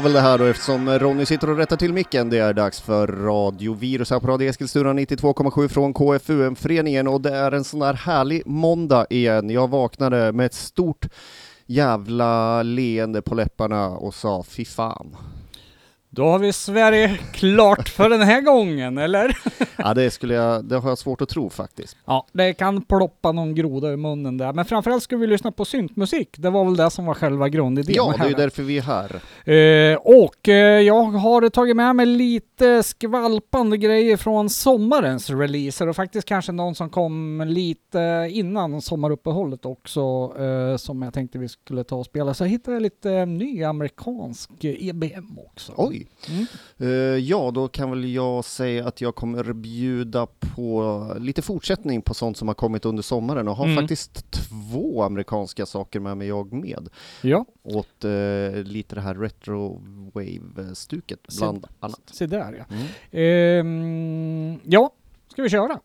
Jag tar väl det här då eftersom Ronny sitter och rättar till micken. Det är dags för Radio Virus här på Radio Eskilstuna 92,7 från KFUM-föreningen och det är en sån här härlig måndag igen. Jag vaknade med ett stort jävla leende på läpparna och sa fy fan. Då har vi Sverige klart för den här gången, eller? Ja, det, skulle jag, det har jag svårt att tro faktiskt. Ja, det kan ploppa någon groda i munnen där. Men framförallt ska vi lyssna på syntmusik. Det var väl det som var själva grundidén. Ja, det är ju därför vi är här. Eh, och eh, jag har tagit med mig lite skvalpande grejer från sommarens releaser och faktiskt kanske någon som kom lite innan sommaruppehållet också eh, som jag tänkte vi skulle ta och spela. Så jag hittade lite ny amerikansk EBM också. Oj! Mm. Eh, ja, då kan väl jag säga att jag kommer bjuda på lite fortsättning på sånt som har kommit under sommaren och har Mm. faktiskt två amerikanska saker med mig jag med. Ja, Åt eh, lite det här retro-wave-stuket Se- bland annat. se där ja. Mm. Ehm, ja, ska vi köra?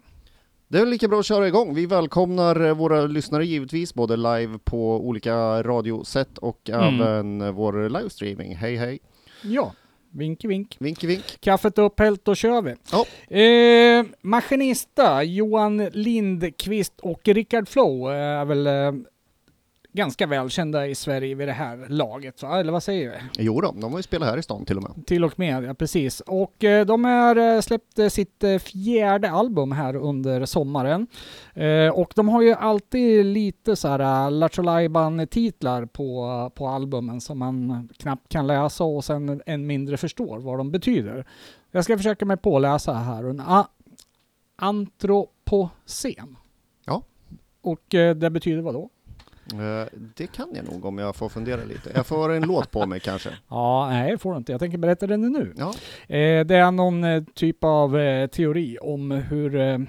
Det är lika bra att köra igång. Vi välkomnar eh, våra lyssnare givetvis, både live på olika radiosätt och Mm. även vår livestreaming. Hej hej! Ja, vinky vink. Vinky vink! Kaffet upphällt, då kör vi. Ja. Eh, maskinista Johan Lindqvist och Rickard Flow är väl eh, ganska välkända i Sverige vid det här laget, va? eller vad säger vi? Jo då, de har ju spelat här i stan till och med. Till och med, ja precis. Och eh, de har eh, släppt eh, sitt eh, fjärde album här under sommaren. Eh, och de har ju alltid lite så här Lattjo titlar på, på albumen som man knappt kan läsa och sen än mindre förstår vad de betyder. Jag ska försöka mig påläsa här. En antropocen. Ja. Och eh, det betyder vad då? Eh, Det kan jag nog om jag får fundera lite. Jag får en låt på mig kanske. Ja, nej det får du inte. Jag tänker berätta den nu. Ja, Eh, det är någon eh, typ av teori om hur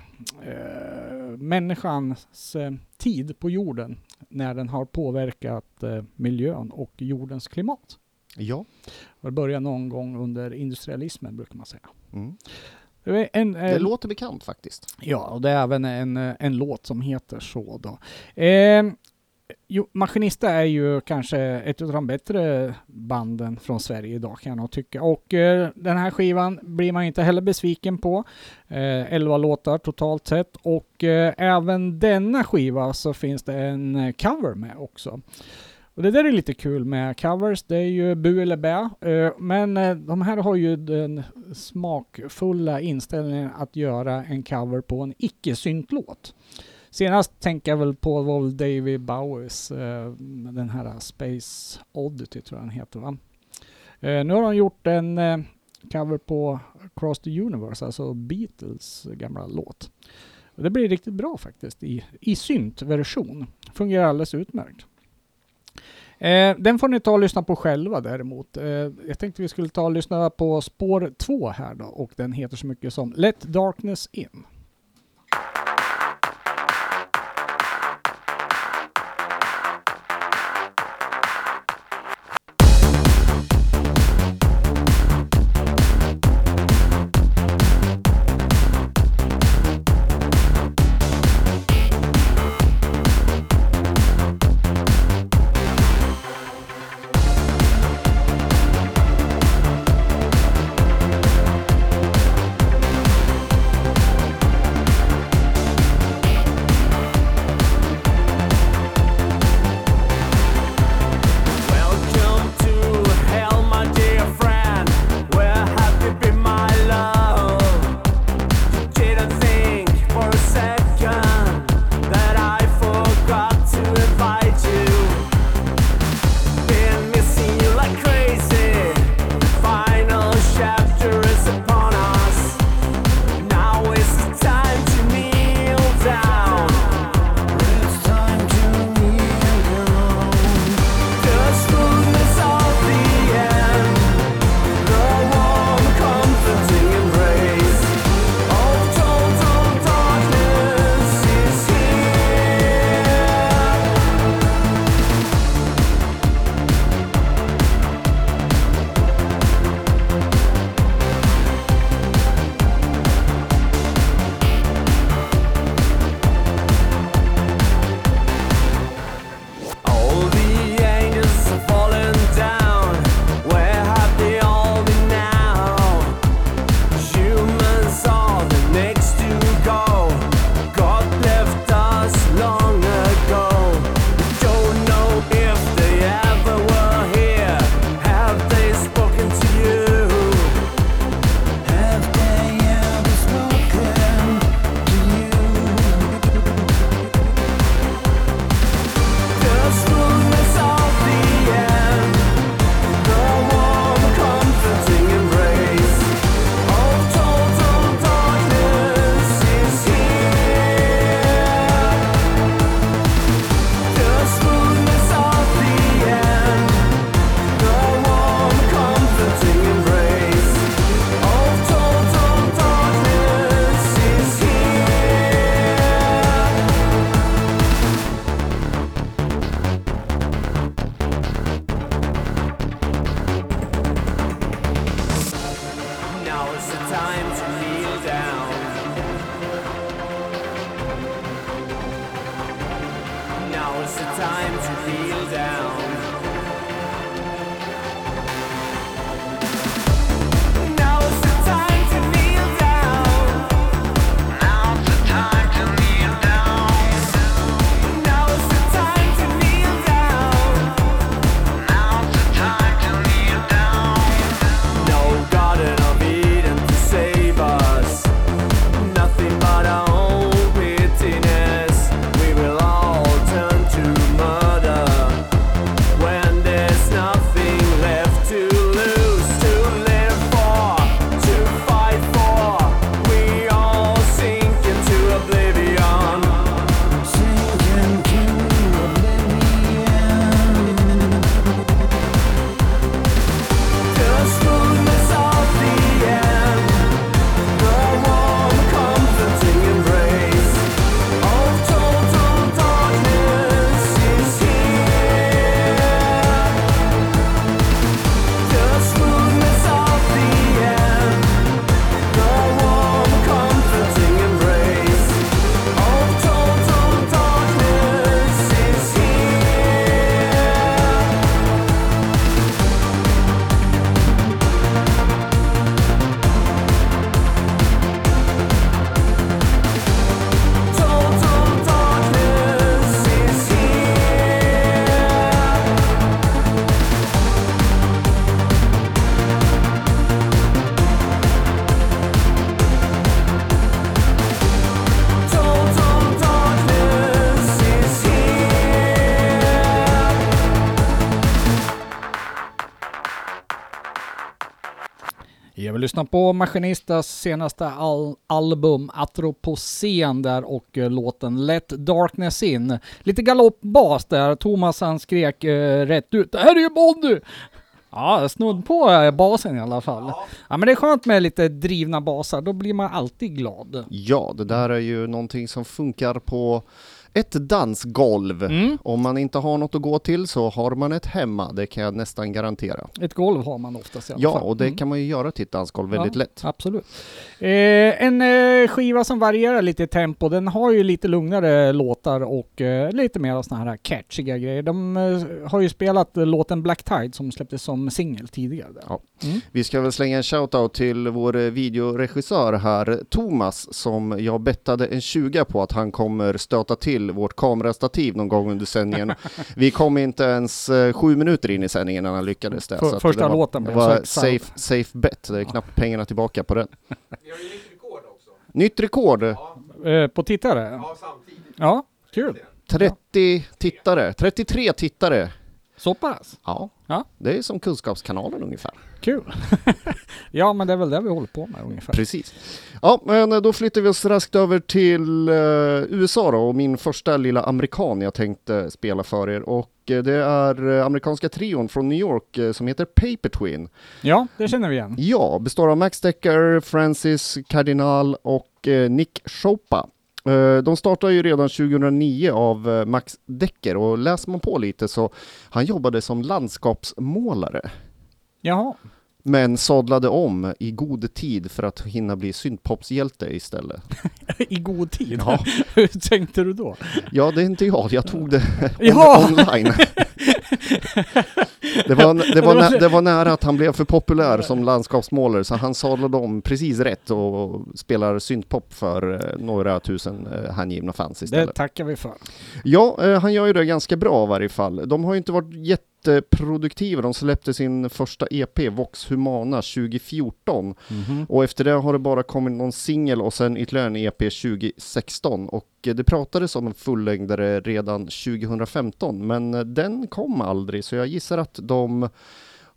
människans tid på jorden, när den har påverkat miljön och jordens klimat. ja. Och Det börjar någon gång under industrialismen brukar man säga. Mm. Det, en, Det eh, låter bekant faktiskt. Ja, och det är även en, en låt som heter så då. Eh, jo, Maskinista är ju kanske ett av de bättre banden från Sverige idag kan jag nog tycka. Och eh, den här skivan blir man inte heller besviken på. Eh, 11 låtar totalt sett. Och eh, även denna skiva så finns det en eh, cover med också. Och det där är lite kul med covers, det är ju bu eller bä. Eh, men eh, de här har ju den smakfulla inställningen att göra en cover på en icke-syntlåt. Senast tänker jag väl på var väl David Bowies, eh, den här Space Oddity tror jag den heter va. Eh, nu har de gjort en eh, cover på Across the Universe, alltså Beatles gamla låt. Det blir riktigt bra faktiskt i, i syntversion. Fungerar alldeles utmärkt. Eh, den får ni ta och lyssna på själva däremot. Eh, jag tänkte vi skulle ta och lyssna på spår två här då och den heter så mycket som Let Darkness In. Jag vill lyssna på Maskinistas senaste al album Atropocen där och eh, låten Let Darkness In. Lite galoppbas där, Thomas han skrek eh, rätt ut Det här är ju Bondy! Ja, snudd på eh, basen i alla fall. Ja. men det är skönt med lite drivna basar, då blir man alltid glad. Ja, det där är ju någonting som funkar på ett dansgolv. Mm. Om man inte har något att gå till så har man ett hemma, det kan jag nästan garantera. Ett golv har man oftast i alla Ja, fall. och det Mm. kan man ju göra till ett dansgolv väldigt Ja, lätt. Absolut. Eh, en eh, skiva som varierar lite i tempo. Den har ju lite lugnare låtar och eh, lite mer såna här catchiga grejer. De eh, har ju spelat eh, låten Black Tide som släpptes som singel tidigare. Ja. Mm. Vi ska väl slänga en shoutout till vår eh, videoregissör här, Thomas, som jag bettade en 20 på att han kommer stöta till vårt kamerastativ någon gång under sändningen. Vi kom inte ens eh, sju minuter in i sändningen när han lyckades det. För- första det var, låten det blev var så safe, safe bet, det är knappt pengarna tillbaka på den. Vi har ju nytt rekord också. Nytt rekord, Eh, på tittare? Ja, samtidigt. Ja, kul. 30 tittare, 33 tittare. Så pass? Ja, Ja. det är som Kunskapskanalen ungefär. Kul. ja, men det är väl det vi håller på med ungefär. Precis. Ja, men då flyttar vi oss raskt över till eh, USA då och min första lilla amerikan jag tänkte spela för er och eh, det är eh, amerikanska trion från New York eh, som heter Paper Twin. Ja, det känner vi igen. Ja, består av Max Decker, Francis Cardinal och eh, Nick Chopa. Eh, De startade ju redan 2009 av eh, Max Decker och läser man på lite så han jobbade som landskapsmålare Jaha. Men sadlade om i god tid för att hinna bli syntpopshjälte istället. I god tid? Ja. Hur tänkte du då? Ja, det är inte jag, jag tog det Ja. online. Det var, det, var nä, det var nära att han blev för populär som landskapsmålare så han sadlade om precis rätt och spelar syntpop för eh, några tusen eh, hängivna fans Det istället. tackar vi för. Ja, eh, han gör ju det ganska bra i varje fall. De har ju inte varit jätteproduktiva. De släppte sin första EP, Vox Humana, 2014. Och efter det har det bara kommit någon singel och sen ytterligare en EP 2016. Och eh, det pratades om en fullängdare redan 2015, men eh, den kom aldrig. Så jag gissar att de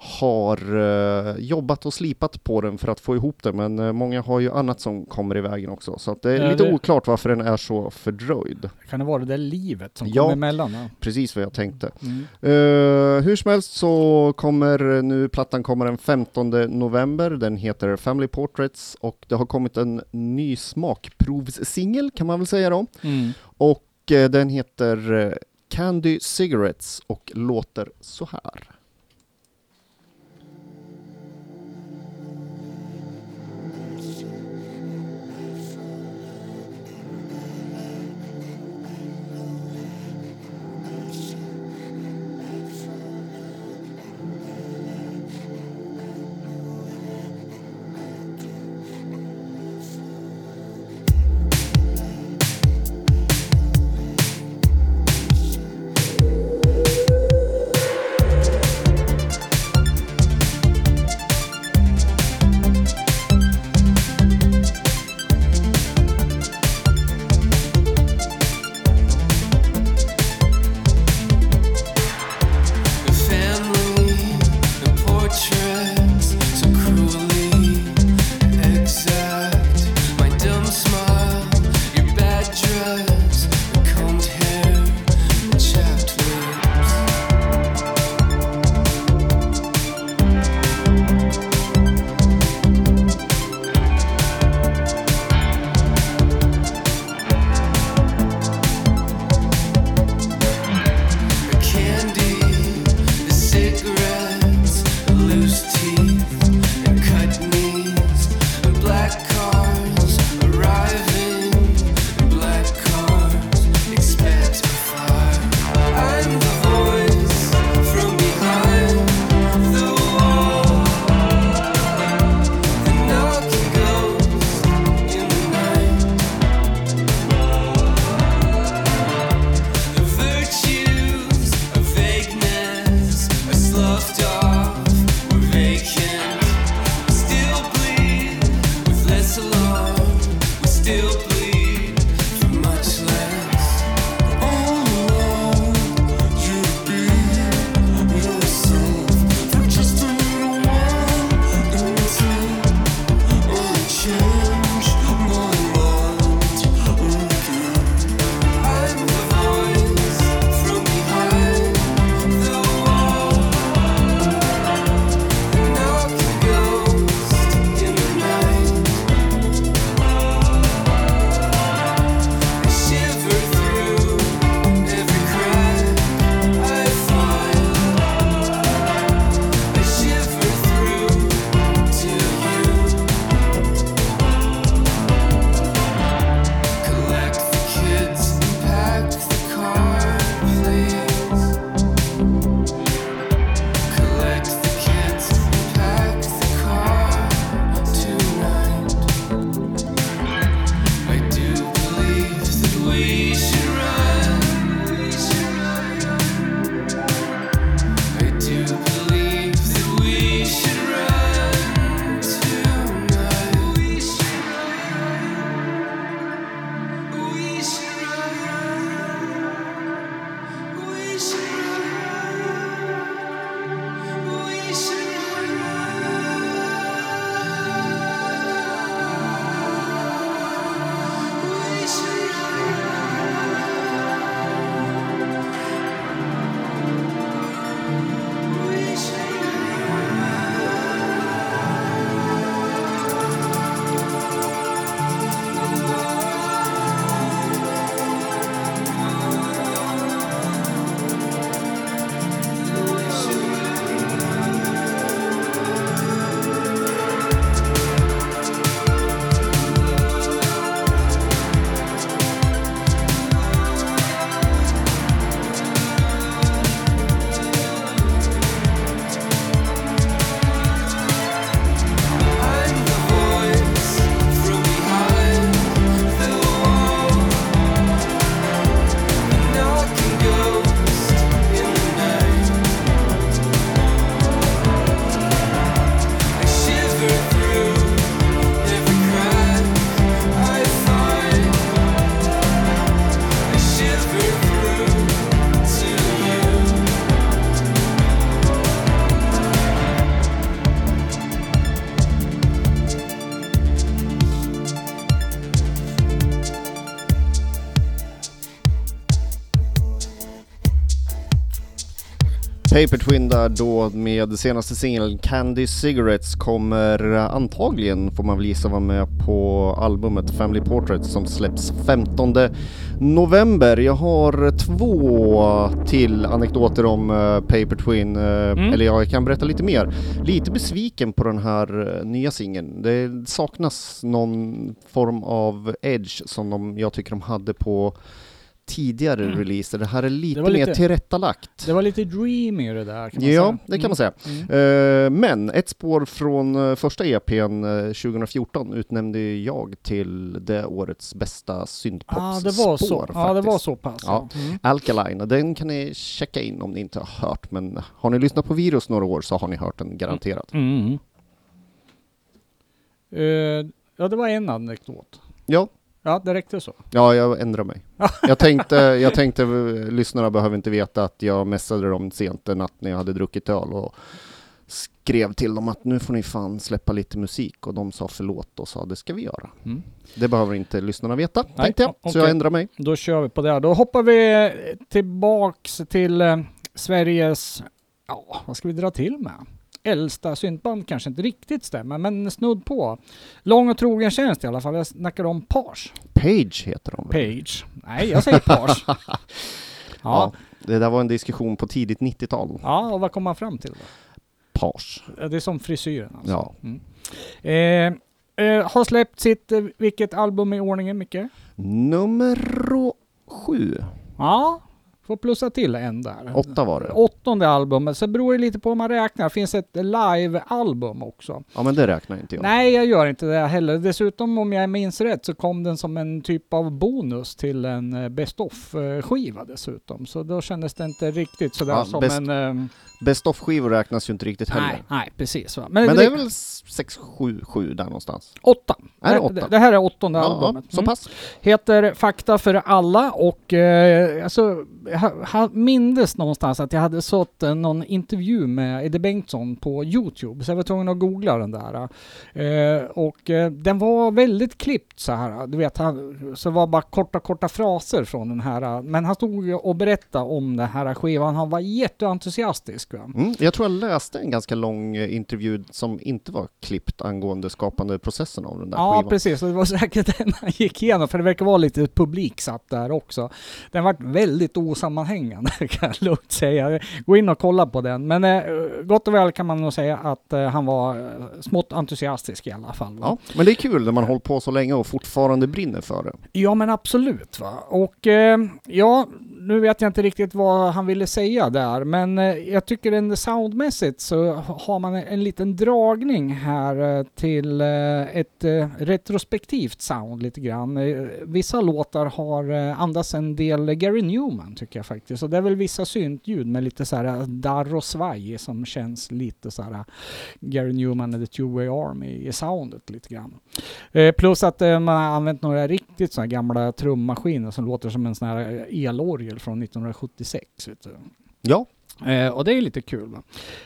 har eh, jobbat och slipat på den för att få ihop det, men eh, många har ju annat som kommer i vägen också. Så att det är Ja, lite det- oklart varför den är så fördröjd. Kan det vara det där livet som Ja. kommer emellan? Ja. Precis vad jag tänkte. Mm. Eh, hur som helst så kommer nu, plattan kommer den 15 november, den heter Family Portraits och det har kommit en ny smakprovssingel kan man väl säga då. Mm. Och den heter Candy Cigarettes och låter så här. Paper Twin där då med senaste singeln Candy Cigarettes kommer antagligen, får man väl gissa, vara med på albumet Family Portrait som släpps 15 november. Jag har två till anekdoter om eh, Paper Twin, eh, Mm. eller ja, jag kan berätta lite mer. Lite besviken på den här eh, nya singeln. Det saknas någon form av edge som de, jag tycker de hade på tidigare Mm. releaser. Det här är lite, var mer lite- tillrättalagt. Det var lite dreamy det där kan man Ja, säga. det kan man säga. Mm. Eh, men ett spår från eh, första EPn eh, 2014 utnämnde jag till det årets bästa syntpopsspår det var så. Ja, det var faktiskt. så pass. Ja. Mm. Alkaline, den kan ni checka in om ni inte har hört, men har ni lyssnat på Virus några år så har ni hört den garanterat. Mm. Eh, ja, det var en anekdot. Ja, Ja, det räckte så. ja, jag ändrar mig. jag tänkte, jag tänkte lyssnarna behöver inte veta att jag messade dem sent en natt när jag hade druckit öl och skrev till dem att nu får ni fan släppa lite musik och de sa förlåt och sa det ska vi göra. Mm. Det behöver inte lyssnarna veta, Nej, tänkte jag. o- Så jag ändrar mig. Då kör vi på det. Då hoppar vi tillbaks till eh, Sveriges, ja, vad ska vi dra till med? Äldsta syntband kanske inte riktigt stämmer, men snudd på. Lång och trogen tjänst i alla fall. Jag snackar om Page. Page heter de. Page. Nej, jag säger Page. Ja. ja. Det där var en diskussion på tidigt 90-tal. ja, och vad kom man fram till då? Page. Det är som frisyren alltså. Ja. Mm. Eh, eh, har släppt sitt, eh, vilket album i ordningen Micke? Nummer sju. Ja, får plussa till en där. Åtta var det. Åttonde albumet, så beror det lite på hur man räknar. Det finns ett live-album också. Ja men det räknar inte jag. Nej, jag gör inte det heller. Dessutom om jag minns rätt så kom den som en typ av bonus till en eh, Best of-skiva dessutom. Så då kändes det inte riktigt sådär Ja, som Best- en... ehm, Best of-skivor räknas ju inte riktigt heller. nej, nej, precis. Va? Men det är väl 6, 7, 7 där någonstans? Åtta. Är det det, åtta? det här är åttonde Ja, ja, albumet. så Mm. pass. Heter Fakta för alla och eh, alltså, jag mindes någonstans att jag hade sett eh, någon intervju med Eddie Bengtsson på Youtube, så jag var tvungen att googla den där. Eh, och eh, den var väldigt klippt så här, du vet, han, så var bara korta, korta fraser från den här. Men han stod och berättade om den här skivan, han var jätteentusiastisk. Va? Mm. Jag tror jag läste en ganska lång eh, intervju som inte var klippt angående skapande processen av den där Ja, skivan. precis. Och det var säkert den han gick igenom, för det verkar vara lite publiksatt där också. Den var väldigt osammanhängande, kan jag lugnt säga. Gå in och kolla på den. Men eh, gott och väl kan man nog säga att eh, han var eh, smått entusiastisk i alla fall. va? Ja, men det är kul när man hållit på så länge och fortfarande brinner för det. Ja men absolut va. Och eh, ja, nu vet jag inte riktigt vad han ville säga där, men eh, jag tycker en soundmässigt så har man en liten dragning här eh, till eh, ett retrospektivt sound lite grann. Vissa låtar har andas en del Gary Newman tycker jag faktiskt. Och det är väl vissa syntljud med lite så här darr och svaj som känns lite så här Gary Newman and the Two-Way Army i soundet lite grann. Plus att man har använt några riktigt så här gamla trummaskiner som låter som en sån här elorgel från 1976. Vet du. Ja, Eh, och det är lite kul.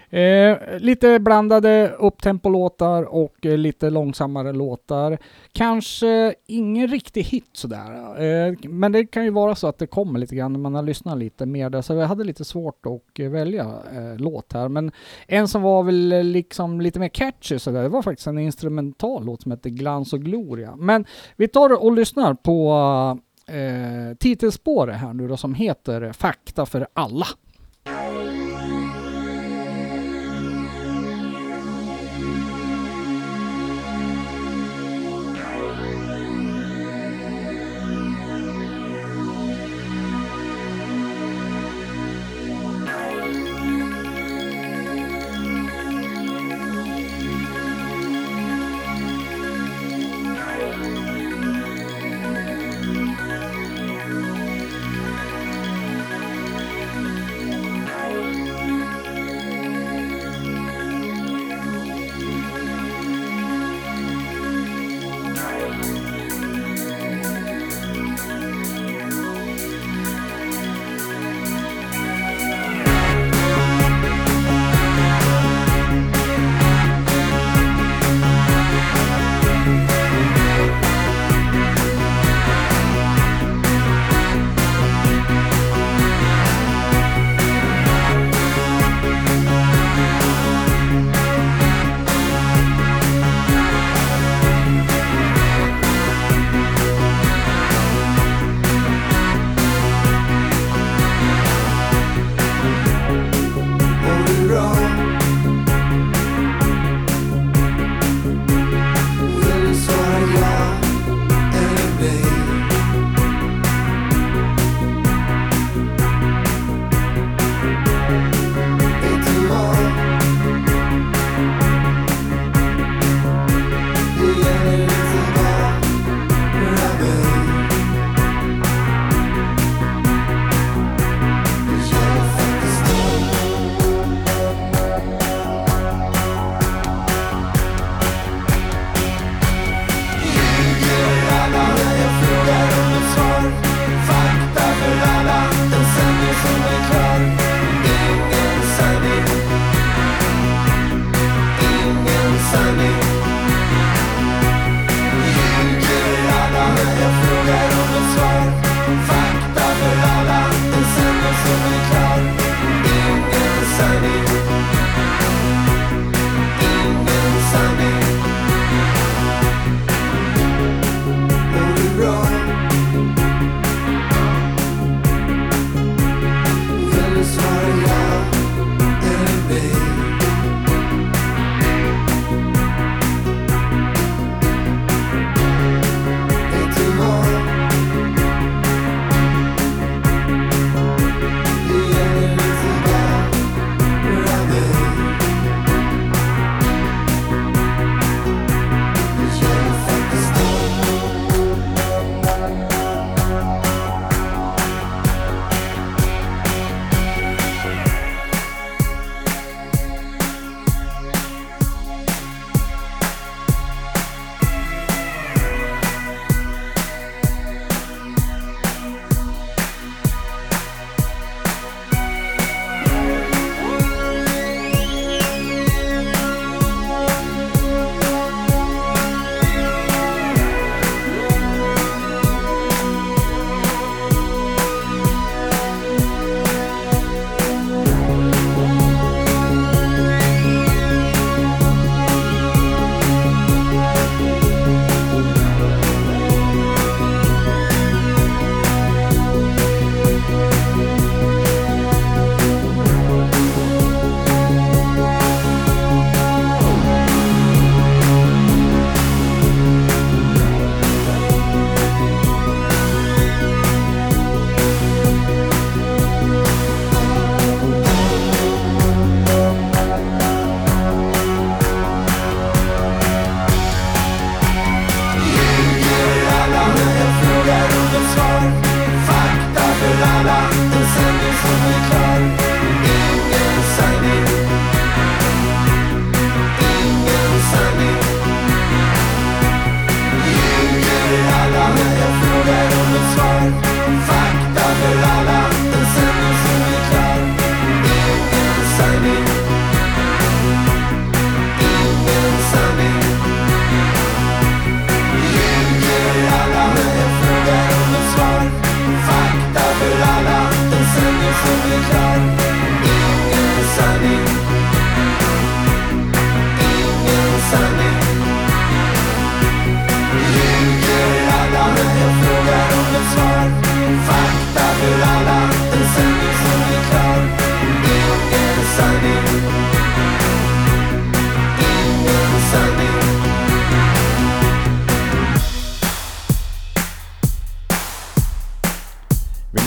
Eh, lite blandade upptempolåtar och eh, lite långsammare låtar. Kanske ingen riktig hit sådär. Eh, men det kan ju vara så att det kommer lite grann när man har lyssnat lite mer där. Så jag hade lite svårt att eh, välja eh, låt här. Men en som var väl liksom lite mer catchy sådär, det var faktiskt en instrumental låt som hette Glans och Gloria. Men vi tar och lyssnar på eh, titelspåret här nu då som heter Fakta för alla.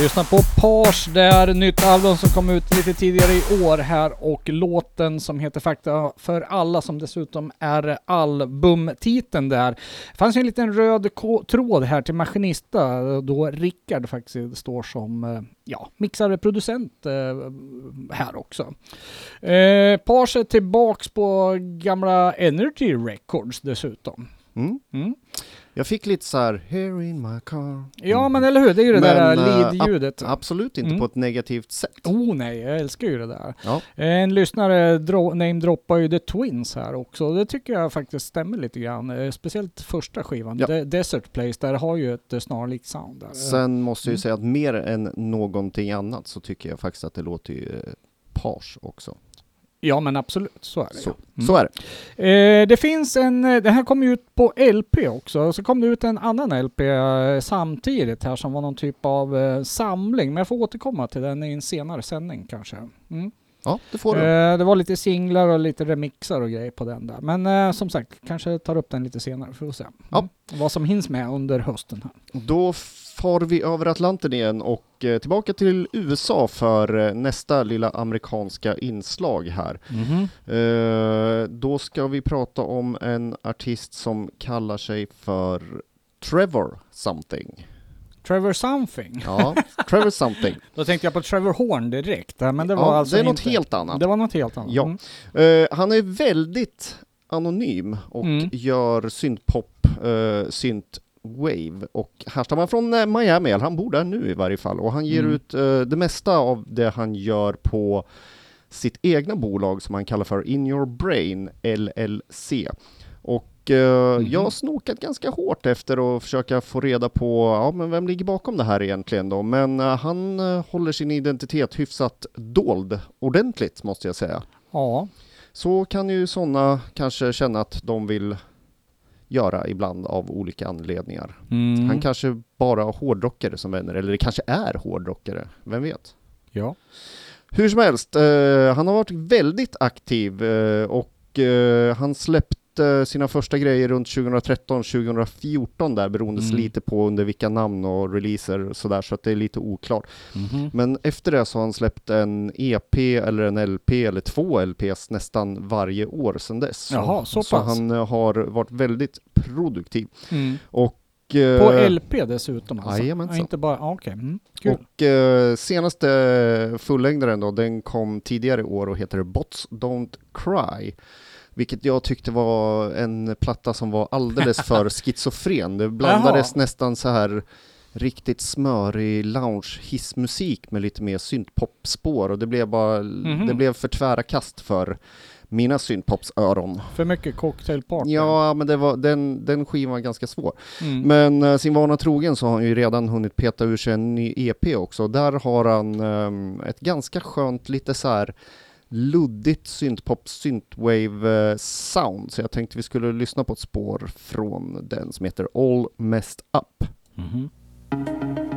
Lyssna på Page, det är nytt album som kom ut lite tidigare i år här och låten som heter Fakta för alla som dessutom är albumtiteln där. Det fanns ju en liten röd tråd här till Maskinista då Rickard faktiskt står som eh, ja, mixare producent eh, här också. Eh, Page är tillbaks på gamla Energy Records dessutom. Mm. Mm. Jag fick lite så här, here in my car. Ja men eller hur, det är ju det Men, där eh, lead-ljudet. Absolut inte Mm. på ett negativt sätt. Oh nej, jag älskar ju det där. Ja. En lyssnare dro- namedroppar ju The Twins här också. Det tycker jag faktiskt stämmer lite grann. Eh, Speciellt första skivan, Ja. De- Desert Place, där har ju ett eh, snarlikt sound där. Sen måste jag ju Mm. säga att mer än någonting annat så tycker jag faktiskt att det låter ju eh, page också. Ja men absolut, så är det. Så, Mm. så är det. Eh, det finns en, eh, det här kom ju ut på LP också, så kom det ut en annan LP eh, samtidigt här som var någon typ av eh, samling, men jag får återkomma till den i en senare sändning kanske. Mm. Ja, det får du. Eh, det var lite singlar och lite remixar och grejer på den där. Men eh, som sagt, kanske tar upp den lite senare för att se Ja. mm. vad som hinns med under hösten. här. Då far vi över Atlanten igen och eh, tillbaka till USA för eh, nästa lilla amerikanska inslag här. Eh, då ska vi prata om en artist som kallar sig för Trevor something. Trevor Something. Ja, Trevor something. Då tänkte jag på Trevor Horn direkt, men det var ja, alltså det är något inte. helt annat. Det var något helt annat. Ja. Mm. Eh, han är väldigt anonym och Mm. gör syntpop, uh, synt wave och härstammar från eh, Miami, eller han bor där nu i varje fall och han ger Mm. ut eh, det mesta av det han gör på sitt egna bolag som han kallar för In Your Brain LLC. Och eh, Mhm. jag har snokat ganska hårt efter att försöka få reda på, ja men vem ligger bakom det här egentligen då? Men eh, han håller sin identitet hyfsat dold, ordentligt måste jag säga. ja. Så kan ju sådana kanske känna att de vill göra ibland av olika anledningar. Mm. Han kanske bara har hårdrockare som vänner, eller det kanske är hårdrockare, vem vet? ja. Hur som helst, eh, han har varit väldigt aktiv eh, och eh, han släppte sina första grejer runt 2013-2014 där beroende Mm. lite på under vilka namn och releaser och sådär så att det är lite oklart. Mhm. Men efter det så har han släppt en EP eller en LP eller två LPs nästan varje år sedan dess. Jaha, så så pass. han eh, har varit väldigt produktiv. Mm. Och, eh, På LP dessutom alltså? jajamensan. Ja, inte bara, ja, okej. Mm. Kul. och eh, senaste fullängdaren då, den kom tidigare i år och heter Bots Don't Cry. Vilket jag tyckte var en platta som var alldeles för schizofren. Det blandades Jaha. nästan så här riktigt smörig lounge hissmusik med lite mer syntpopspår och det blev bara, Mhm. det blev för tvära kast för mina syntpopsöron. För mycket cocktailparty. Ja, men det var, den, den skivan var ganska svår. Mm. Men eh, sin vana trogen så har han ju redan hunnit peta ur sig en ny EP också. Där har han ehm, ett ganska skönt, lite så här luddigt syntpop-synthwave-sound, eh, Så jag tänkte vi skulle lyssna på ett spår från den som heter All Messed Up. Mm -hmm.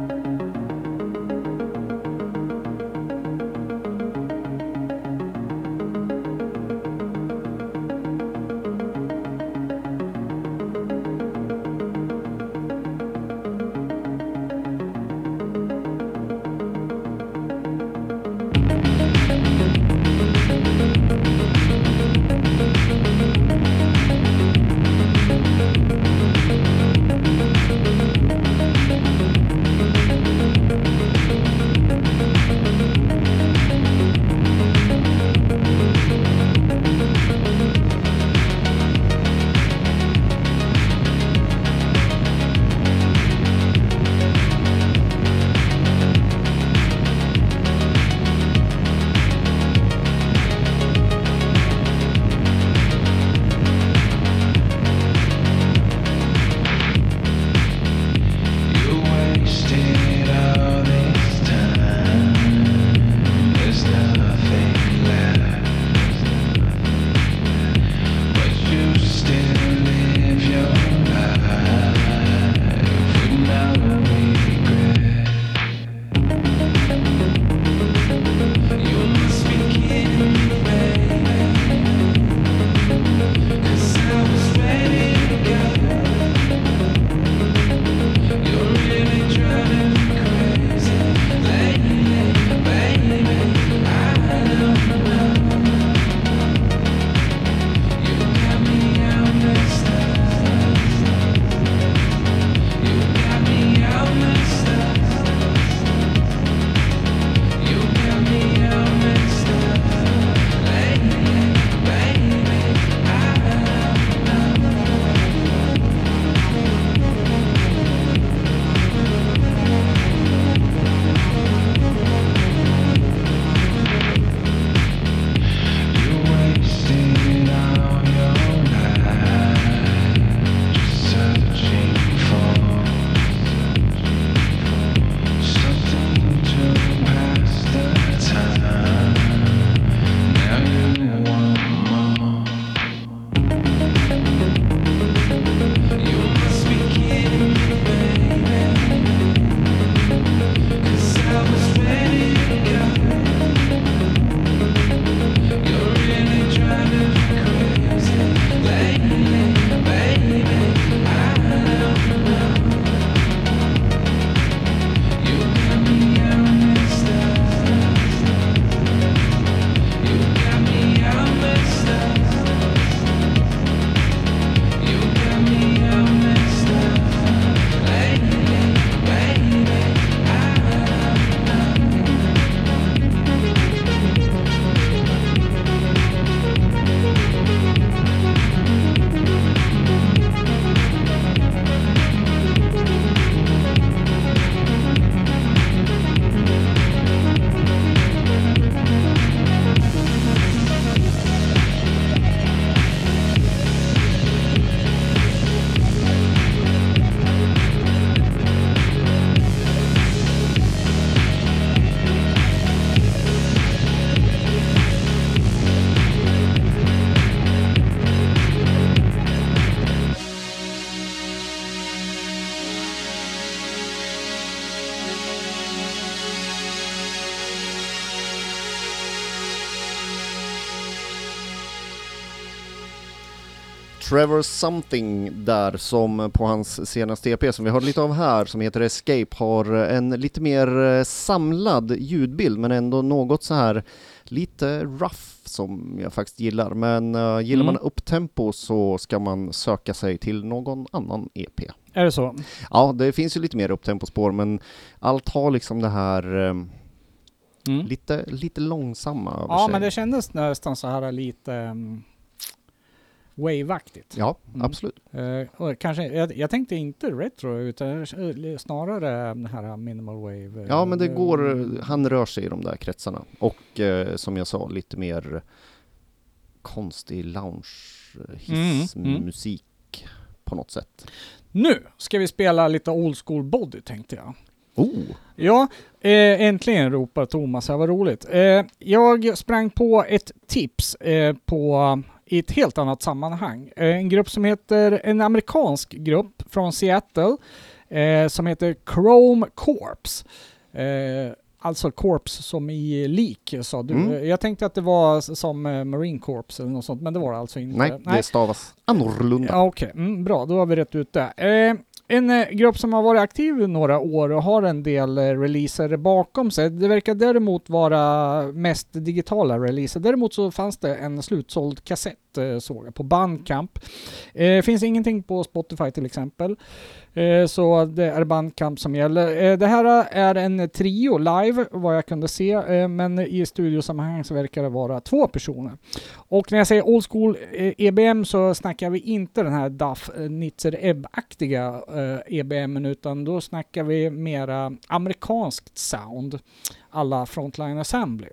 Trevor Something där som på hans senaste EP som vi har lite av här som heter Escape har en lite mer eh, samlad ljudbild men ändå något så här lite rough som jag faktiskt gillar. Men uh, gillar Mm. man upptempo så ska man söka sig till någon annan EP. Är det så? Ja, det finns ju lite mer upptempospår men allt har liksom det här eh, Mm. lite, lite långsamma Ja, men det kändes nästan så här lite um, wave-aktigt. Ja, Mm. absolut. Eh, kanske, jag, jag tänkte inte retro utan eh, snarare den här minimal wave. Ja, men det eh, går, han rör sig i de där kretsarna. Och eh, som jag sa, lite mer konstig lounge, hiss, Mm, mm. musik på något sätt. Nu ska vi spela lite old school body tänkte jag. Oh! Ja, eh, äntligen ropar Thomas, det här var roligt. Eh, jag sprang på ett tips eh, på, i ett helt annat sammanhang. Eh, en grupp som heter, en amerikansk grupp från Seattle eh, som heter Chrome Corps. Eh, alltså Corps som i lik sa du. Mm. Jag tänkte att det var som eh, Marine Corps eller något sånt, men det var det alltså inte. Nej, det stavas annorlunda. Ja, Okej, mm, bra. Då har vi rätt ut det. Eh, en eh, grupp som har varit aktiv i några år och har en del eh, releaser bakom sig. Det verkar däremot vara mest digitala releaser. Däremot så fanns det en slutsåld kassett eh, såg jag på Bandcamp. Eh, finns ingenting på Spotify till exempel. Eh, så det är bandkamp som gäller. Eh, det här är en trio live vad jag kunde se, eh, men i studiosammanhang så verkar det vara två personer. Och när jag säger old school EBM så snackar vi inte den här Duff Nitzer Ebb-aktiga EBM utan då snackar vi mera amerikanskt sound alla Frontline Assembly.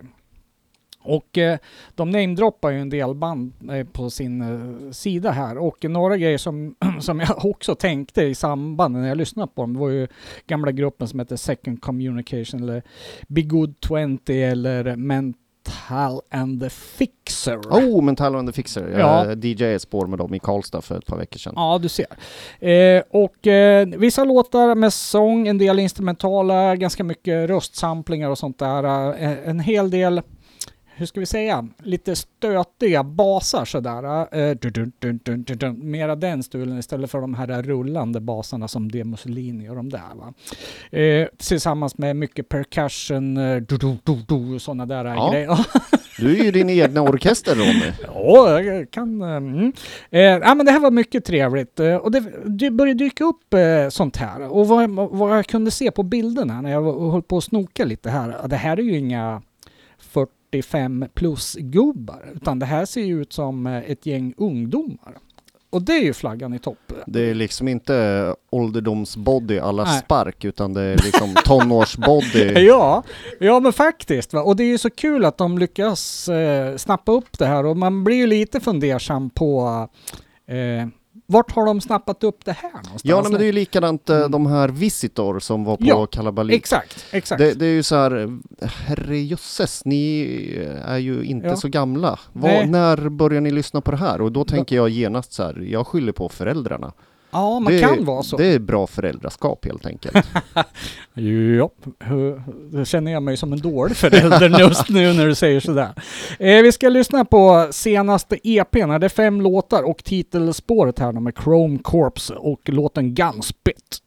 Och eh, de namedroppar ju en del band eh, på sin eh, sida här och några grejer som, som jag också tänkte i samband när jag lyssnade på dem var ju gamla gruppen som heter Second Communication eller Be Good 20 eller Mental and the Fixer. Oh, Mental and the Fixer. Ja. Jag DJ ett spår med dem i Karlstad för ett par veckor sedan. Ja, du ser. Och vissa låtar med sång, en del instrumentala, ganska mycket röstsamplingar och sånt där. En hel del, hur ska vi säga, lite stötiga basar sådär. Eh, dun, dun, dun, dun, dun, dun. Mera den stilen istället för de här rullande basarna som De Mussolini och de där. Va? Eh, tillsammans med mycket percussion, eh, du, du, du, du, sådana där Ja. grejer. Du är ju din egna orkester Ronny. Ja, jag kan... eh, Mm. Eh, ja, men det här var mycket trevligt. Eh, och det, det började dyka upp eh, sånt här. Och vad, vad jag kunde se på bilderna när jag höll på att snoka lite här. Det här är ju inga 45 plus gubbar. Utan det här ser ju ut som eh, ett gäng ungdomar. Och det är ju flaggan i topp. Det är liksom inte ålderdomsbody alla Nej. spark utan det är liksom tonårsbody. Ja, ja men faktiskt. Va? Och det är ju så kul att de lyckas eh, snappa upp det här och man blir ju lite fundersam på eh, vart har de snappat upp det här någonstans? Ja, men det är ju likadant eh, Mm. de här Visitor som var på Ja, Kalabalik. Exakt, exakt. Det, det är ju så här, herrejösses, ni är ju inte Ja. så gamla. Nej. när börjar ni lyssna på det här? Och då tänker jag genast så här, jag skyller på föräldrarna. Ja, man det, kan vara så. Det är bra föräldraskap helt enkelt. Ja, då känner jag mig som en dålig förälder just nu när du säger sådär. Eh, vi ska lyssna på senaste EPn. Det är fem låtar och titelspåret här med Chrome Corps och låten Gunspit.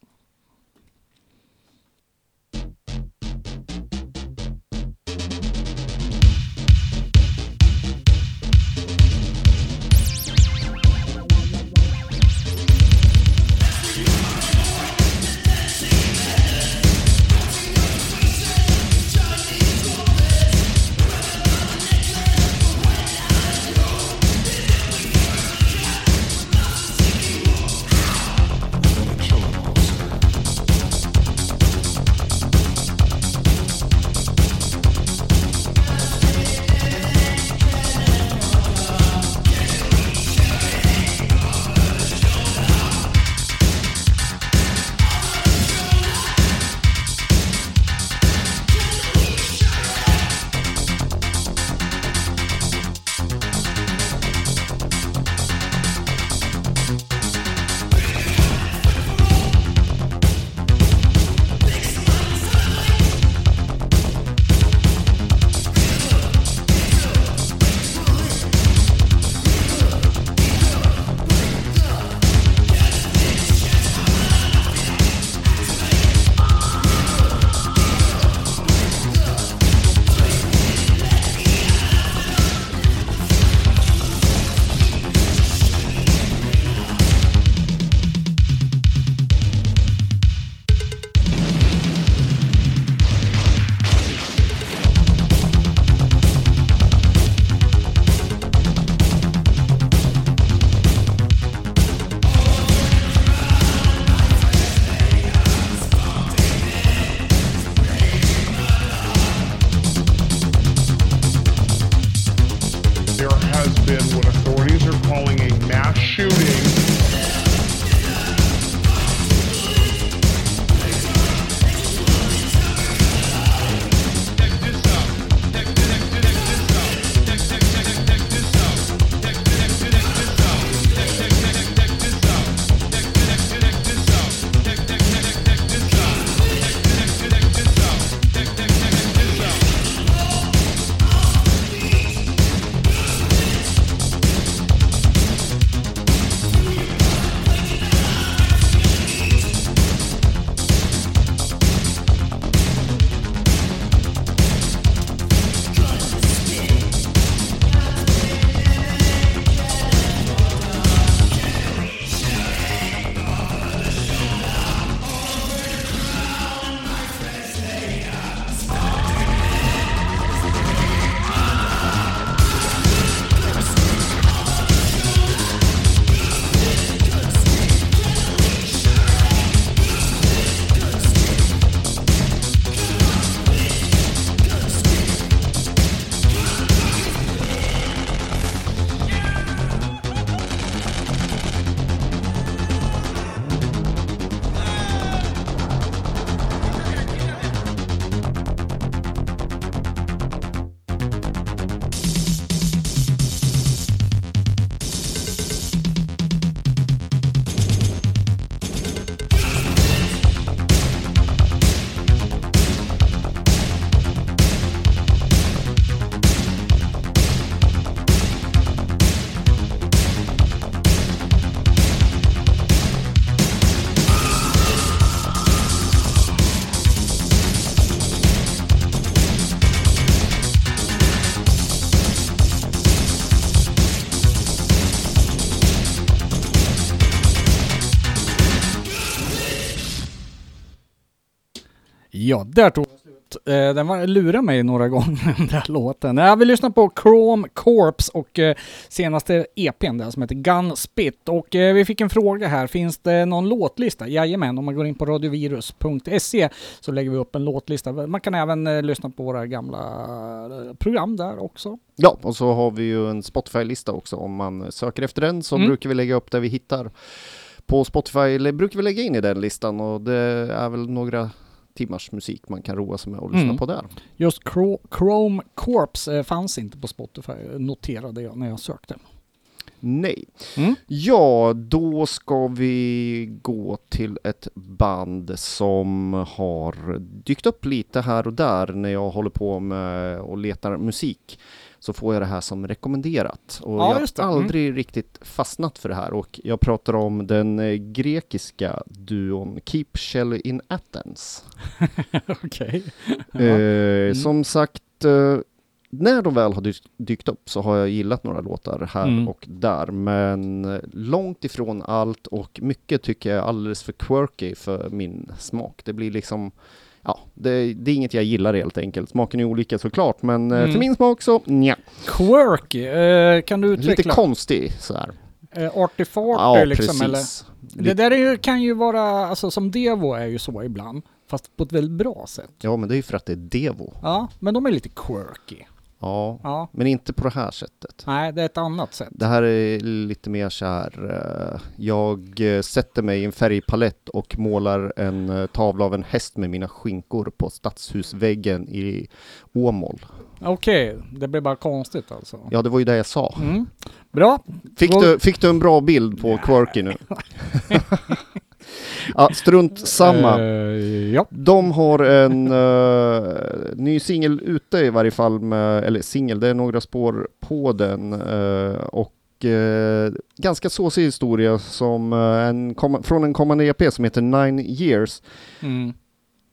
Ja, där tog den slut. Eh, den var, lurade mig några gånger den där låten. Jag vill lyssna på Chrome Corps och eh, senaste EPn där som heter Gun Spit. Och eh, vi fick en fråga här, finns det någon låtlista? Jajamän, om man går in på radiovirus.se så lägger vi upp en låtlista. Man kan även eh, lyssna på våra gamla eh, program där också. Ja, och så har vi ju en Spotify-lista också. Om man söker efter den så Mm. brukar vi lägga upp där vi hittar på Spotify, brukar vi lägga in i den listan och det är väl några timmars musik man kan roa sig med och lyssna Mm. på där. Just Chro- Chrome Corps eh, fanns inte på Spotify, noterade jag när jag sökte. Nej. Mm. Ja, då ska vi gå till ett band som har dykt upp lite här och där när jag håller på med och letar musik. Så får jag det här som rekommenderat. Och Ja, jag har Mm. aldrig riktigt fastnat för det här och jag pratar om den eh, grekiska duon Keep Shelley in Athens. Okej. Eh, Mm. Som sagt, eh, när de väl har dykt, dykt upp så har jag gillat några låtar här Mm. och där, men eh, långt ifrån allt och mycket tycker jag är alldeles för quirky för min smak. Det blir liksom, ja, det, det är inget jag gillar helt enkelt. Smaken är olika såklart, men eh, Mm. för min smak så nja, Quirky, eh, kan du lite utveckla? konstig sådär. Eh, Artifarty Ja, liksom eller? precis. Det där är ju, kan ju vara, alltså som Devo är ju så ibland. Fast på ett väldigt bra sätt. Ja, men det är ju för att det är Devo. Ja, men de är lite quirky. Ja, Ja, men inte på det här sättet. nej det är ett annat sätt. Det här är lite mer så här. eh, jag eh, sätter mig i en färgpalett och målar en eh, tavla av en häst med mina skinkor på stadshusväggen i Åmål. Okej, det blir bara konstigt alltså. Ja, det var ju det jag sa. Mm. Bra. Fick Vad- du, fick du en bra bild på Quirky nu? ja, strunt samma. Eh, ja. De har en eh, ny singel ute i varje fall, med, eller singel, det är några spår på den. eh, och ganska såsig historia som, en, från en kommande EP som heter Nine Years. Mm.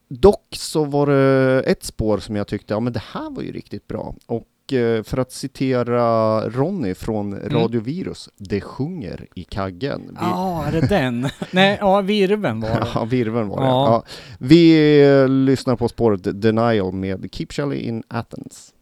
Dock så var det ett spår som jag tyckte, ja men det här var ju riktigt bra. Och eh, för att citera Ronny från Radio Virus, det sjunger i kaggen. Vi- Ja, är det den? nej, ja, virven var det. Ja, virveln var det. Ja. Ja. Vi eh, lyssnar på spåret Denial med Keep Shelley in Athens.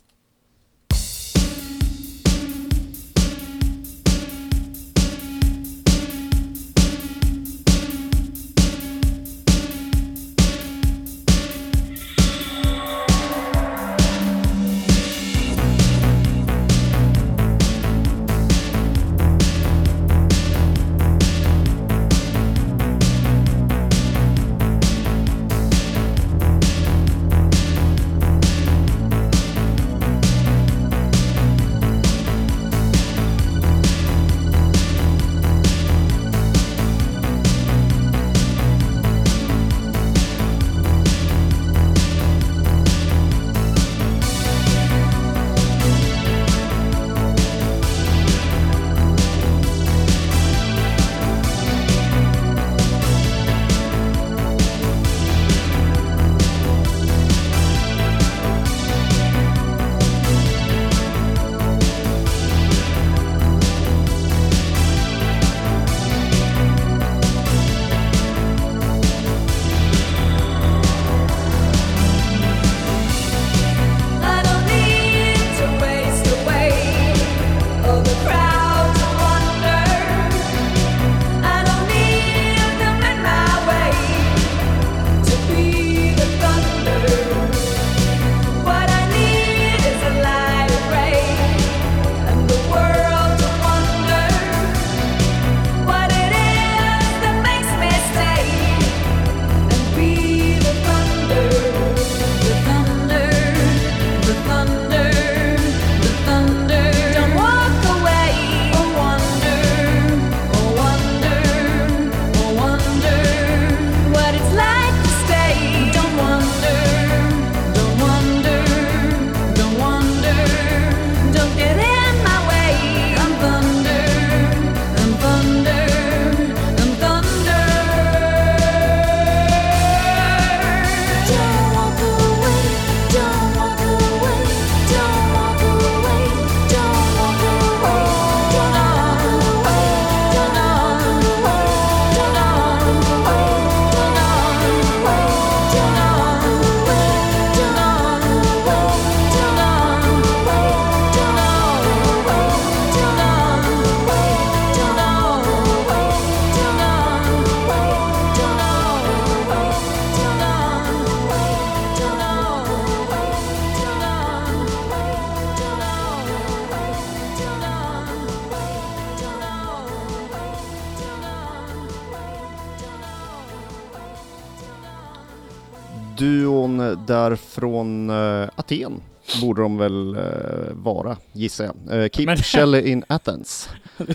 Väl eh, vara, gissar jag. Eh, Keep Men- Shelley in Athens.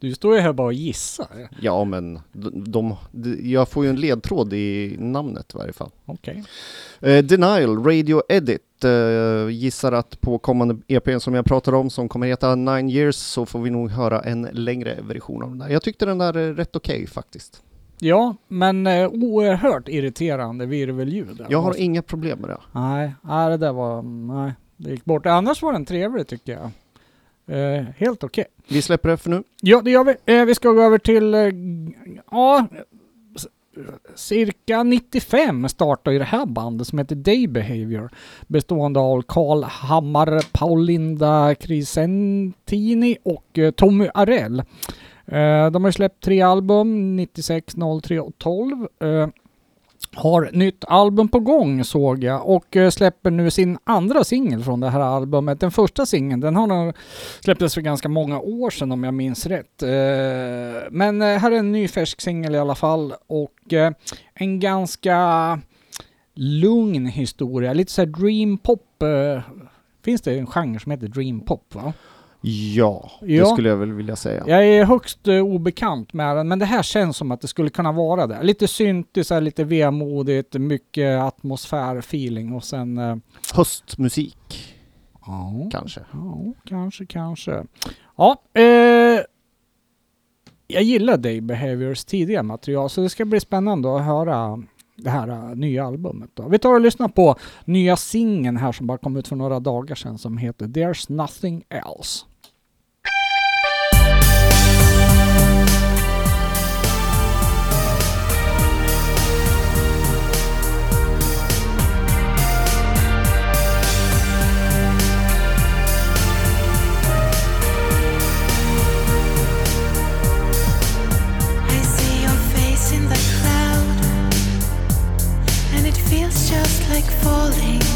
Du står ju här bara och gissar. Ja, men de, de, jag får ju en ledtråd i namnet i varje fall. Okej. Eh, Denial, Radio Edit, gissar att på kommande EPn som jag pratar om, som kommer heta Nine Years, så får vi nog höra en längre version av den där. Jag tyckte den där är rätt okej faktiskt. Ja, men eh, oerhört irriterande virvelljud. där. Jag har Måste- inga problem med det. Nej, nej, det där var... Nej, det gick bort. Annars var den trevlig tycker jag. Eh, helt okej. Vi släpper det för nu. Ja, det gör vi. Eh, vi ska gå över till... Eh, ja, cirka 95 startade ju det här bandet som heter Day Behavior. Bestående av Karl Hammar, Paulinda Crisentini och eh, Tommy Arell. Eh, de har släppt tre album, 96, 03 och 12. Har nytt album på gång såg jag och eh, släpper nu sin andra singel från det här albumet. Den första singeln, den har nog släpptes för ganska många år sedan om jag minns rätt. Eh, men eh, här är en ny färsk singel i alla fall och en ganska lugn historia. Lite såhär dream pop. Finns det en genre som heter dream pop va? Ja, det Ja. skulle jag väl vilja säga. Jag är högst eh, obekant med den men det här känns som att det skulle kunna vara det. Lite syntisar, lite vemodigt, mycket atmosfär, feeling och sen... eh, Höstmusik, Ja, kanske. Ja, kanske, kanske. Ja, eh, jag gillar Day Behaviors tidiga material så det ska bli spännande att höra det här eh, nya albumet. Då. Vi tar och lyssnar på nya singeln här som bara kom ut för några dagar sedan som heter There's Nothing Else. Just like falling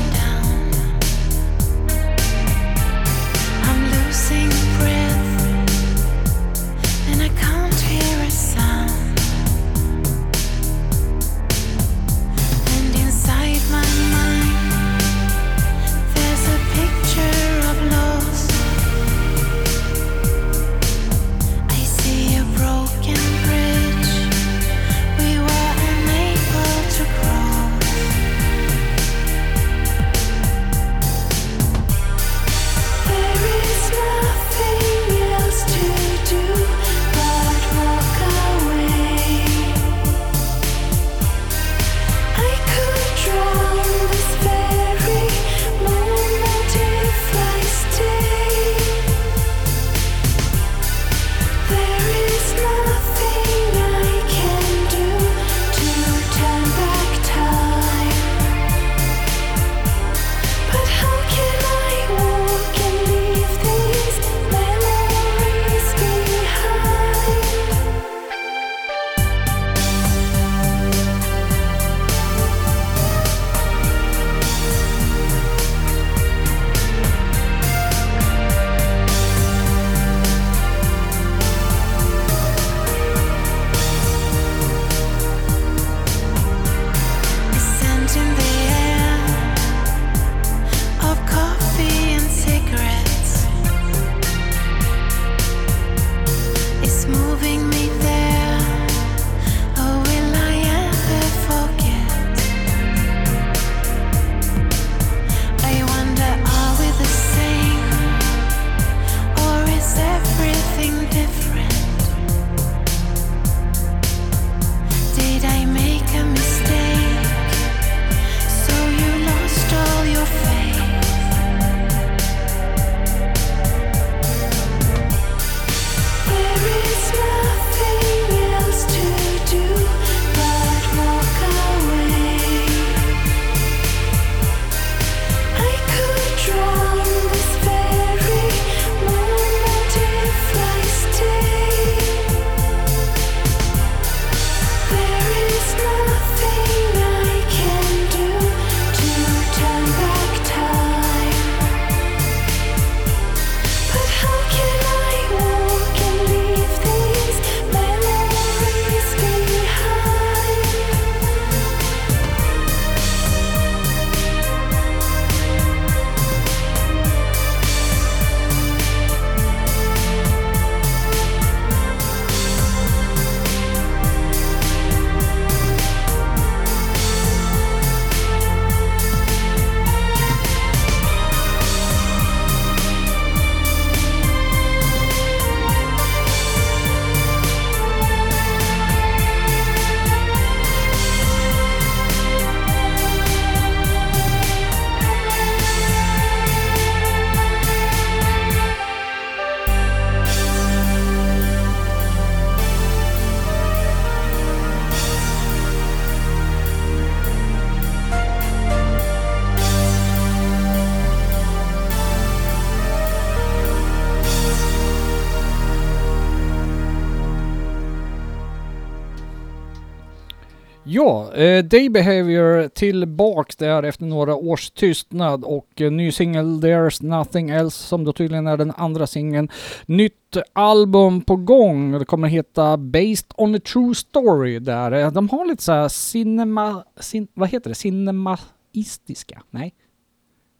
eh, Day Behavior tillbaks där efter några års tystnad och eh, ny singel There's Nothing Else som då tydligen är den andra singeln. Nytt album på gång. Det kommer heta Based on a True Story där. Eh, De har lite så här cinema... Cin, vad heter det? Cinemaistiska? Nej.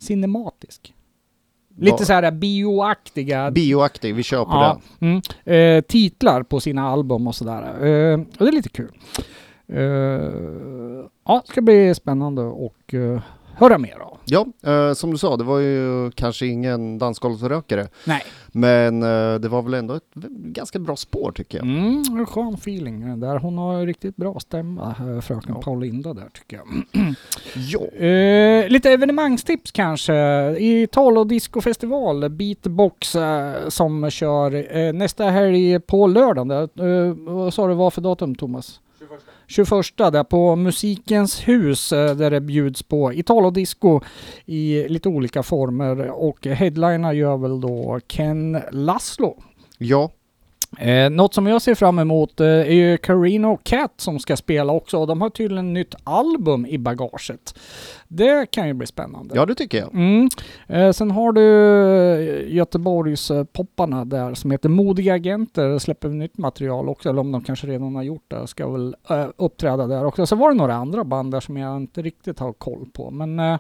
Cinematisk. Lite så här bioaktiga Bioaktig, vi kör på ja, den. mm, eh, titlar på sina album och sådär. Eh, och det är lite kul. Eh, ja, det ska bli spännande och eh, höra mer av. Ja, eh, som du sa, det var ju kanske ingen dansgolvsrökare, Nej. men eh, det var väl ändå ett ganska bra spår tycker jag. Mm, skön feeling där. Hon har riktigt bra stämma, eh, fröken Ja. Paulinda där tycker jag. Ja, Eh, lite evenemangstips kanske. I Tal och discofestival, Beatbox som kör nästa helg på lördagen. Vad sa du var för datum Thomas? 21. 21 där på Musikens hus eh, där det bjuds på Italo disco i lite olika former och headliner gör väl då Ken Laszlo. ja, Eh, något som jag ser fram emot eh, är ju Carino Cat som ska spela också och de har tydligen nytt album i bagaget. Det kan ju bli spännande. ja det tycker jag. Mm. Eh, sen har du eh, Göteborgs popparna där som heter Modiga Agenter, släpper nytt material också, eller om de kanske redan har gjort det, ska väl eh, uppträda där också. Så var det några andra band där som jag inte riktigt har koll på, men eh,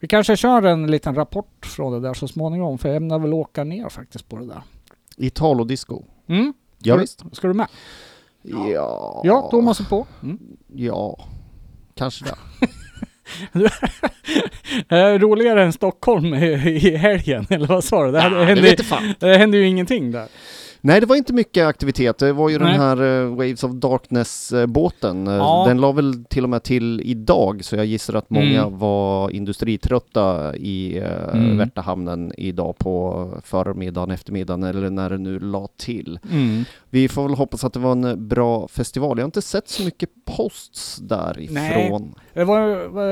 vi kanske kör en liten rapport från det där så småningom, för jag ämnar väl åka ner faktiskt på det där. Italo disco. Mm. Ja, visst. Ska du med? Ja, Ja, Thomas är på. Mm. Ja, kanske det. Roligare än Stockholm i, i helgen, eller vad sa du? Det, Ja, det, det hände, fan. det hände ju ingenting där. Nej, det var inte mycket aktivitet. Det var ju Nej. den här eh, Waves of Darkness-båten. Eh, Ja. Den la väl till och med till idag, så jag gissar att många Mm. var industritrötta i uh, Mm. Värtahamnen idag på förmiddagen, eftermiddagen eller när det nu la till. Mm. Vi får väl hoppas att det var en bra festival. Jag har inte sett så mycket posts därifrån. Det var, var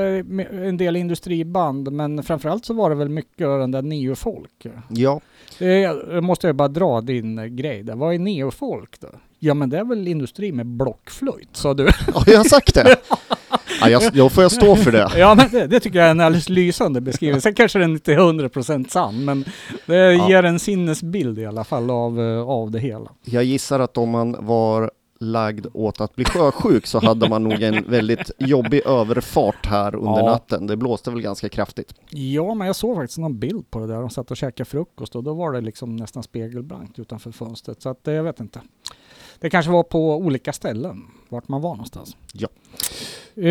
en del industriband, men framförallt så var det väl mycket av den där neofolk. Ja, Det måste jag bara dra din eh, grej där. Vad är neofolk då? Ja men det är väl industri med blockflöjt, sa du. ja jag har sagt det. ja, jag, jag får jag stå för det. ja men det, det tycker jag är en alldeles lysande beskrivning. Sen kanske den inte är 100% sann, men det Ja. ger en sinnesbild i alla fall av, eh, av det hela. Jag gissar att om man var lagd åt att bli sjösjuk så hade man nog en väldigt jobbig överfart här under Ja. natten. Det blåste väl ganska kraftigt. Ja, men jag såg faktiskt någon bild på det där. De satt och käkade frukost och då var det liksom nästan spegelblankt utanför fönstret. Så att eh, jag vet inte. Det kanske var på olika ställen, vart man var någonstans. Ja. Eh,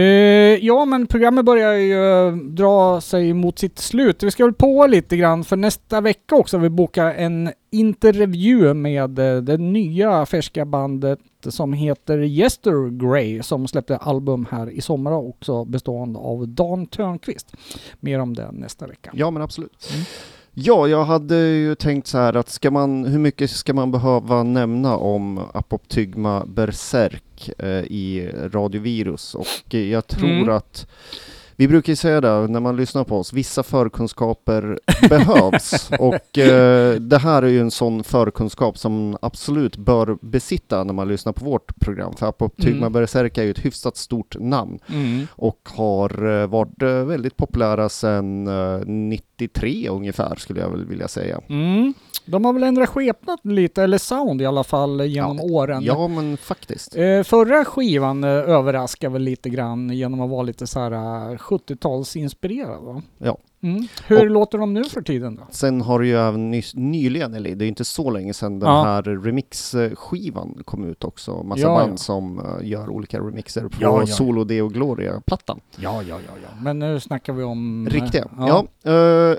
ja, men programmet börjar ju eh, dra sig mot sitt slut. Vi ska väl på lite grann för nästa vecka också. Vi bokar en intervju med eh, det nya färska bandet som heter Yestergrey som släppte album här i sommar också bestående av Dan Törnqvist. Mer om det nästa vecka. Ja, men absolut. Mm. Ja, jag hade ju tänkt så här att ska man, hur mycket ska man behöva nämna om Apoptygma Berserk eh, i Radiovirus? Och jag tror Mm. att vi brukar ju säga det när man lyssnar på oss, vissa förkunskaper behövs. Och eh, det här är ju en sån förkunskap som absolut bör besitta när man lyssnar på vårt program. För Apoptygma Mm. Berserk är ju ett hyfsat stort namn Mm. och har eh, varit eh, väldigt populära sedan eh, 93 ungefär skulle jag väl vilja säga. Mm. De har väl ändrat skepnad lite, eller sound i alla fall, genom Ja. åren. Ja men faktiskt. Eh, förra skivan eh, överraskar väl lite grann genom att vara lite så här 70-talsinspirerad va? Ja. Mm. Hur Och- låter de nu för tiden då? Sen har det ju även nys- nyligen, eller det är inte så länge sedan, den Ja. här remixskivan kom ut också. Massa Ja, band ja. som eh, gör olika remixer på Ja, ja. Solo Deo Gloria-plattan. Ja, ja, ja, ja. Men nu snackar vi om... eh, Riktiga. Ja. eh,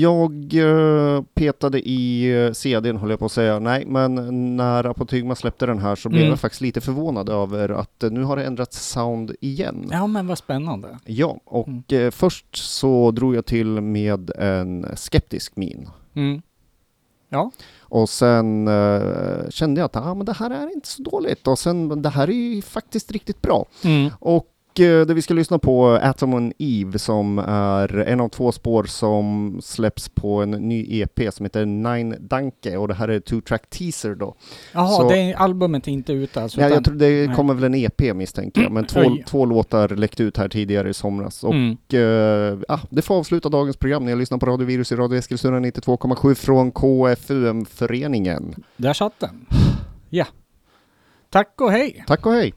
jag eh, petade i uh, CDn höll jag på att säga. Nej, men när Apotygma släppte den här så blev Mm. jag faktiskt lite förvånad över att eh, nu har det ändrats sound igen. Ja, men vad spännande. Ja, och Mm. eh, först så drog jag till med en skeptisk min. Mm. Ja. Och sen eh, kände jag att ah, men det här är inte så dåligt och sen det här är ju faktiskt riktigt bra. Mm. Och eh, det vi ska lyssna på, Atom and Eve, som är en av två spår som släpps på en ny EP som heter Nine Danke och det här är two track teaser då. Jaha, Så- det är, albumet är inte ute alltså? Ja, utan- jag tror det nej. kommer väl en EP misstänker jag, men två, Oj. två låtar läckte ut här tidigare i somras. Och Mm. eh, ja, det får avsluta dagens program när jag lyssnar på Radio Virus i Radio Eskilstuna 92,7 från KFUM-föreningen. Där satt den. Ja. Tack och hej! Tack och hej!